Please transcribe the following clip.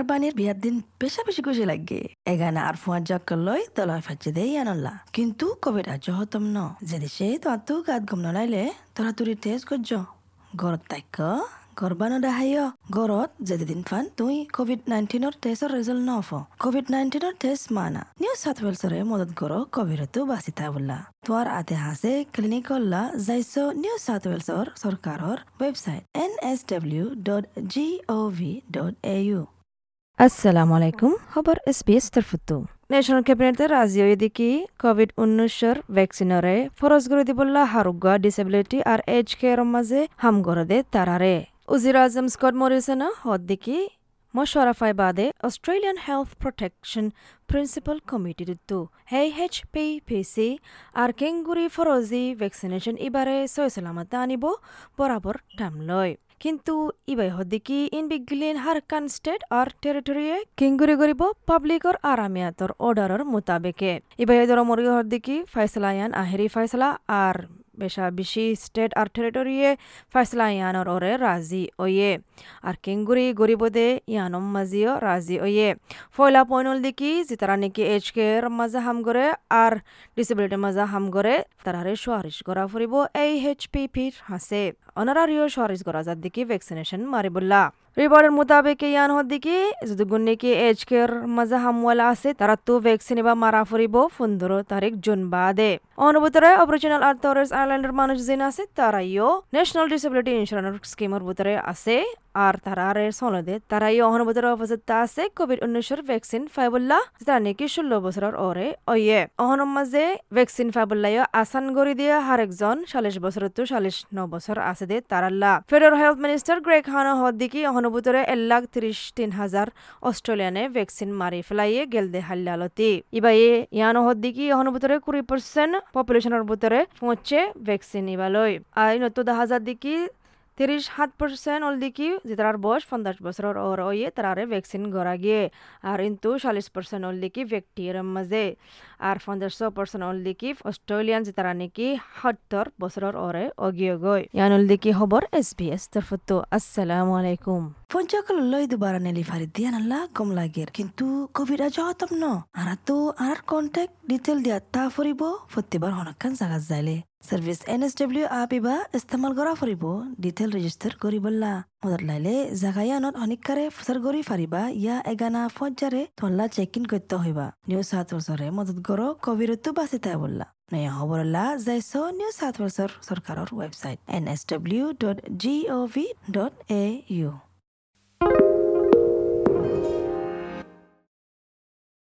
আর বানির বিয়ার দিন বেশা বেশি খুশি লাগে। এগানা আর ফুয়ার জক্কর লই তলয় ফাঁচে দেই আনল্লা। কিন্তু কোভিড আজ হতম ন? যে দেশে তো আত গাত গম নলাইলে, তোরা তুরি টেস্ট করছ গরত তাইক গরবানো দেখাইয় গরত যেদিন ফান তুই কোভিড নাইন্টিনের টেস্টর রেজাল্ট নফ। কোভিড নাইন্টিনের টেস্ট মানা। নিউ সাউথ ওয়েলসরে মদত করো কোভিডতো বাঁচিতা বললা তোয়ার আতে হাসে ক্লিনিক করলা যাইছ নিউ সাউথ ওয়েলসর সরকারর website N S W dot G O V dot A U আসসালামু আলাইকুম। খবর এসপিএস তরফতু ন্যাশনাল ক্যাবিনেটে রাজ্য এদিকে কোভিড উনিশর ভ্যাকসিনরে ফরজ করে দিবল্লা হারুগা ডিসেবিলিটি আর এজ কেয়ার মাঝে হাম করে দে তারারে। উজির আজম স্কট মরিসনা হদ দিকি বাদে Australian health protection principal committee দিতু A H P P C আর কেঙ্গুরি ফরজি ভ্যাকসিনেশন ইবারে সয় আনিব বরাবর টাইম লয় কিন্তু ইবাই হদ্দিকি ইন বিগলিন হারকান স্টেট আর টেরিটরিয়ে কিংগুরি গরিব পাবলিকর আরামিয়াতর অর্ডারর মোতাবেকে ইবাই দর মরি হদ্দিকি ফাইসলায়ান আহেরি ফাইসলা আর বেশা বেশি স্টেট আর টেরিটরিয়ে ফাইসলা ইয়ানর ওরে রাজি ওয়ে আর কেঙ্গুরি গরিবদে ইয়ানম মাজিও রাজি ওয়ে ফয়লা পয়নল দিকি যেতারা নাকি এইচ কে মাজা হাম করে আর ডিসেবিলিটি মাজা হাম করে তারারে সোয়ারিশ করা ফুরিব এই এইচ পি পির হাসে অনারারিও সোয়ারিশ করা যার দিকে ভ্যাকসিনেশন মারিবুল্লা রিপোর্টের মোতাবেক ইয়ান হদ্দিকি যদি গুন্নিকি কের মাজা হামওয়ালা আছে তারা তো ভ্যাকসিন বা মারা ফুরিব পনেরো তারিখ জুন বাদে অনুভূতরে অপারেশনাল আর টরেস আইল্যান্ডের মানুষ যেন আছে তারাইও ন্যাশনাল ডিসেবিলিটি ইন্স্যুরেন্স স্কিমের ভিতরে আছে আর তারারে সনদে তারাই অহনুভূতর অবস্থা আছে কোভিড উনিশের ভ্যাকসিন ফাইবুল্লা তারা নাকি ষোলো বছরের ওরে অয়ে অহনম মাঝে ভ্যাকসিন ফাইবুল্লাই আসান গড়ি দিয়ে হার একজন চল্লিশ বছর তো চল্লিশ ন বছর আছে দে তারাল্লা ফেডারেল হেলথ মিনিস্টার গ্রেক হানো হদ্দিকি অহনুভূতরে এক লাখ ত্রিশ তিন হাজার অস্ট্রেলিয়ানে ভ্যাকসিন মারি ফেলাইয়ে গেল দে হাল্লালতি ইবাইয়ে ইয়ানো হদ্দিকি অহনুভূতরে কুড়ি পার্সেন্ট পপুলেশনের ভিতরে পৌঁছে ভ্যাকসিন ইবালয় আর নতুন হাজার দিকি তিরিশ সাত পার্সেন্ট অল দিকি যে তার বয়স পঞ্চাশ বছরের ওর ওয়ে তারারে ভ্যাকসিন গড়া গিয়ে আর কিন্তু চল্লিশ পার্সেন্ট অল দিকি ব্যক্তির মাঝে, আর পঞ্চাশ পার্সেন্ট অল দিকি অস্ট্রেলিয়ান যে তারা নাকি সত্তর বছরের ওরে অগিয়ে গই ইয়ান অল দিকি খবর এস বি এস তরফতো। আসসালামু আলাইকুম। দিয়া নাল্লা কম লাগের কিন্তু কোভিড আজ হতম ন আর তো আর কন্ট্যাক্ট ডিটেল দিয়া তা ফুরিব প্রতিবার হনকান জাগা যাইলে service N S W app ইবা ইস্তেমাল করা ফুরিব ডিটেল রেজিস্টার করিবল্লা মদত লাইলে জাগায়ানত অনিকারে ফুসার গরি ফারিবা ইয়া এগানা ফজ্জারে তল্লা চেক ইন করতে হইবা নিউ সাউথ ওয়েলসরে মদত গরো কোভিডতো বাঁচিতে বললা নয়া খবরলা যাইছ নিউ সাউথ ওয়েলসর সরকারের website N S W dot G O V dot A U